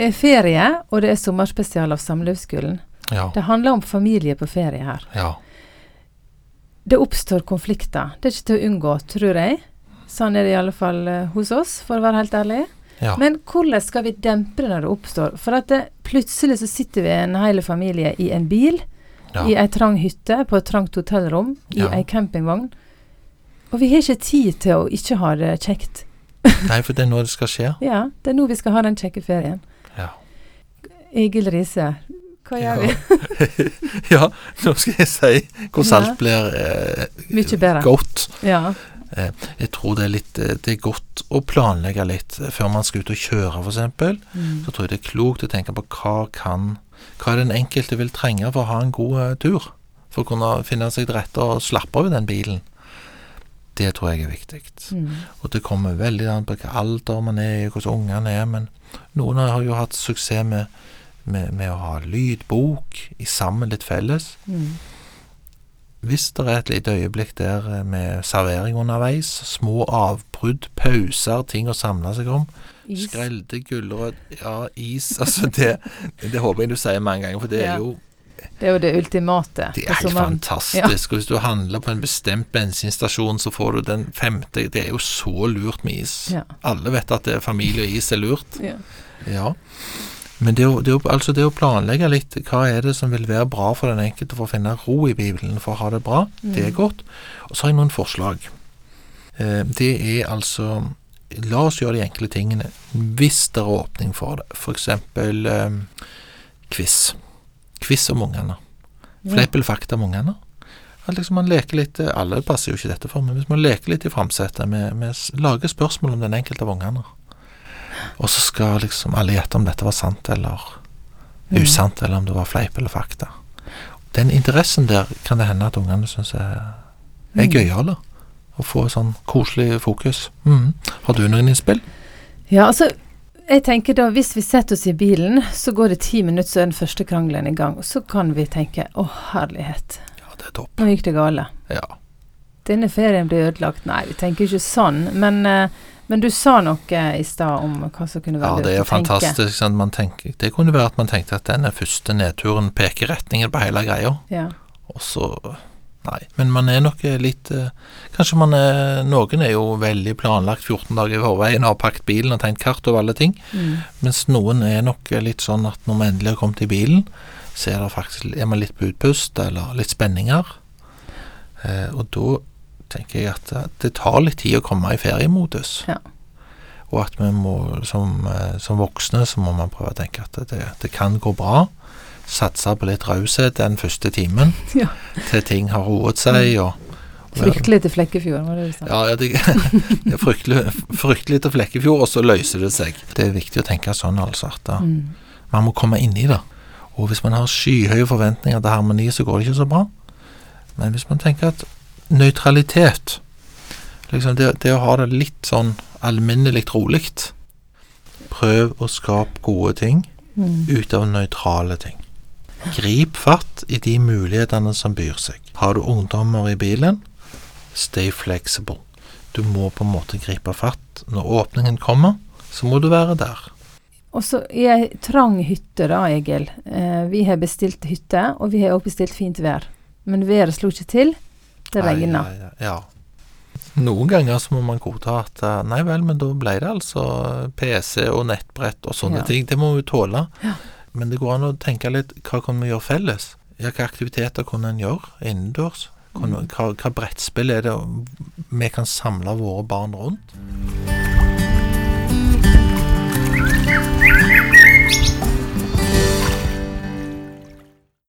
Det er ferie, og det er sommerspesial av Samlivsskolen. Ja. Det handler om familie på ferie her. ja. Det oppstår konflikter. Det er ikke til å unngå, tror jeg. Sånn er det i alle fall eh, hos oss, for å være helt ærlig. ja. Men hvordan skal vi dempe det når det oppstår? For at det, plutselig så sitter vi en hel familie i en bil, ja. i ei trang hytte, på et trangt hotellrom, i Ja. ei campingvogn. Og vi har ikke tid til å ikke ha det kjekt. Nei, for det er nå det skal skje. Ja, det er nå vi skal ha den kjekke ferien. Ja. Egil Riise, hva gjør vi? ja, nå skal jeg si hvordan alt blir eh, godt. Ja. Eh, jeg tror det er litt eh, Det er godt å planlegge litt eh, før man skal ut og kjøre, f.eks. Mm. Så tror jeg det er klokt å tenke på hva kan Hva den enkelte vil trenge for å ha en god eh, tur. For å kunne finne seg til rette og slappe av i den bilen. Det tror jeg er viktig. Mm. Og det kommer veldig an på hvilken alder man er i, hvordan ungene er. Men noen har jo hatt suksess med, med, med å ha lydbok i sammen litt felles. Mm. Hvis det er et lite øyeblikk der eh, med servering underveis, små avbrudd, pauser, ting å samle seg om, Is. skrelde gulrøtter, ja, is Altså, det, det håper jeg du sier mange ganger, for det Ja. er jo Det er jo det ultimate. det er helt fantastisk. Og hvis du handler på en bestemt bensinstasjon, så får du den femte Det er jo så lurt med is. Ja. Alle vet at det familie og is er lurt. Ja. Ja. Men det å, det, å, altså det å planlegge litt hva er det som vil være bra for den enkelte for å finne ro i Bibelen, for å ha det bra, det er godt. Og så har jeg noen forslag. Eh, det er altså La oss gjøre de enkle tingene hvis det er åpning for det. Eksempel eh, quiz. Quiz om ungene. Fleip eller fakta om ungene. At liksom man leker litt eh, Alle passer jo ikke dette for, men hvis man leker litt i framsetet vi med lager spørsmål om den enkelte av ungene, og så skal liksom alle gjette om dette var sant eller Mm. usant, eller om det var fleip eller fakta. Den interessen der kan det hende at ungene syns er, er Mm. gøyale. Å få sånn koselig fokus. Mm. Har du noen innspill? Ja, altså jeg tenker da, Hvis vi setter oss i bilen, så går det ti minutter, så er den første krangelen i gang. Og så kan vi tenke 'Å, herlighet, Ja, det er topp. nå gikk det gale'. Ja. Denne ferien blir ødelagt. Nei, vi tenker ikke sånn. Men, eh, men du sa noe i stad om hva som kunne ja, være er lurt å tenke. fantastisk. Sant? Man tenker, det kunne være at man tenkte at denne første nedturen peker retningen på hele greia. Ja. Og så Nei. Men man er nok litt eh, Kanskje man er Noen er jo veldig planlagt 14 dager i forveien, har pakket bilen og tegnet kart over alle ting. Mm. Mens noen er nok litt sånn at når man endelig har kommet i bilen, så er faktisk er man litt på utpust, eller litt spenninger. Eh, og da tenker jeg at eh, det tar litt tid å komme i feriemodus. Ja. Og at vi må, som, eh, som voksne, så må man prøve å tenke at det, det kan gå bra. Satse på litt raushet den første timen, Ja. til ting har roet seg. og Fryktelig til Flekkefjord, var det du sa? ja, ja, det, det er fryktelig, fryktelig til Flekkefjord, og så løser det seg. Det er viktig å tenke sånn, altså. At da, Mm. man må komme inn i det. Og hvis man har skyhøye forventninger til harmoni, så går det ikke så bra. Men hvis man tenker at nøytralitet liksom det, det å ha det litt sånn alminnelig rolig Prøv å skape gode ting Mm. ut av nøytrale ting. Grip fatt i de mulighetene som byr seg. Har du ungdommer i bilen, stay flexible. Du må på en måte gripe fatt. Når åpningen kommer, så må du være der. Og så i ei trang hytte da, Egil. Eh, vi har bestilt hytte, og vi har også bestilt fint vær. Men været slo ikke til. Det regna. Ja. Noen ganger så må man godta at eh, nei vel, men da ble det altså PC og nettbrett og sånne Ja. ting. Det må vi tåle. Men det går an å tenke litt hva kan vi gjøre felles? Ja, hva aktiviteter kunne en gjøre innendørs? Mm. Hva, hva brettspill er det vi kan samle våre barn rundt?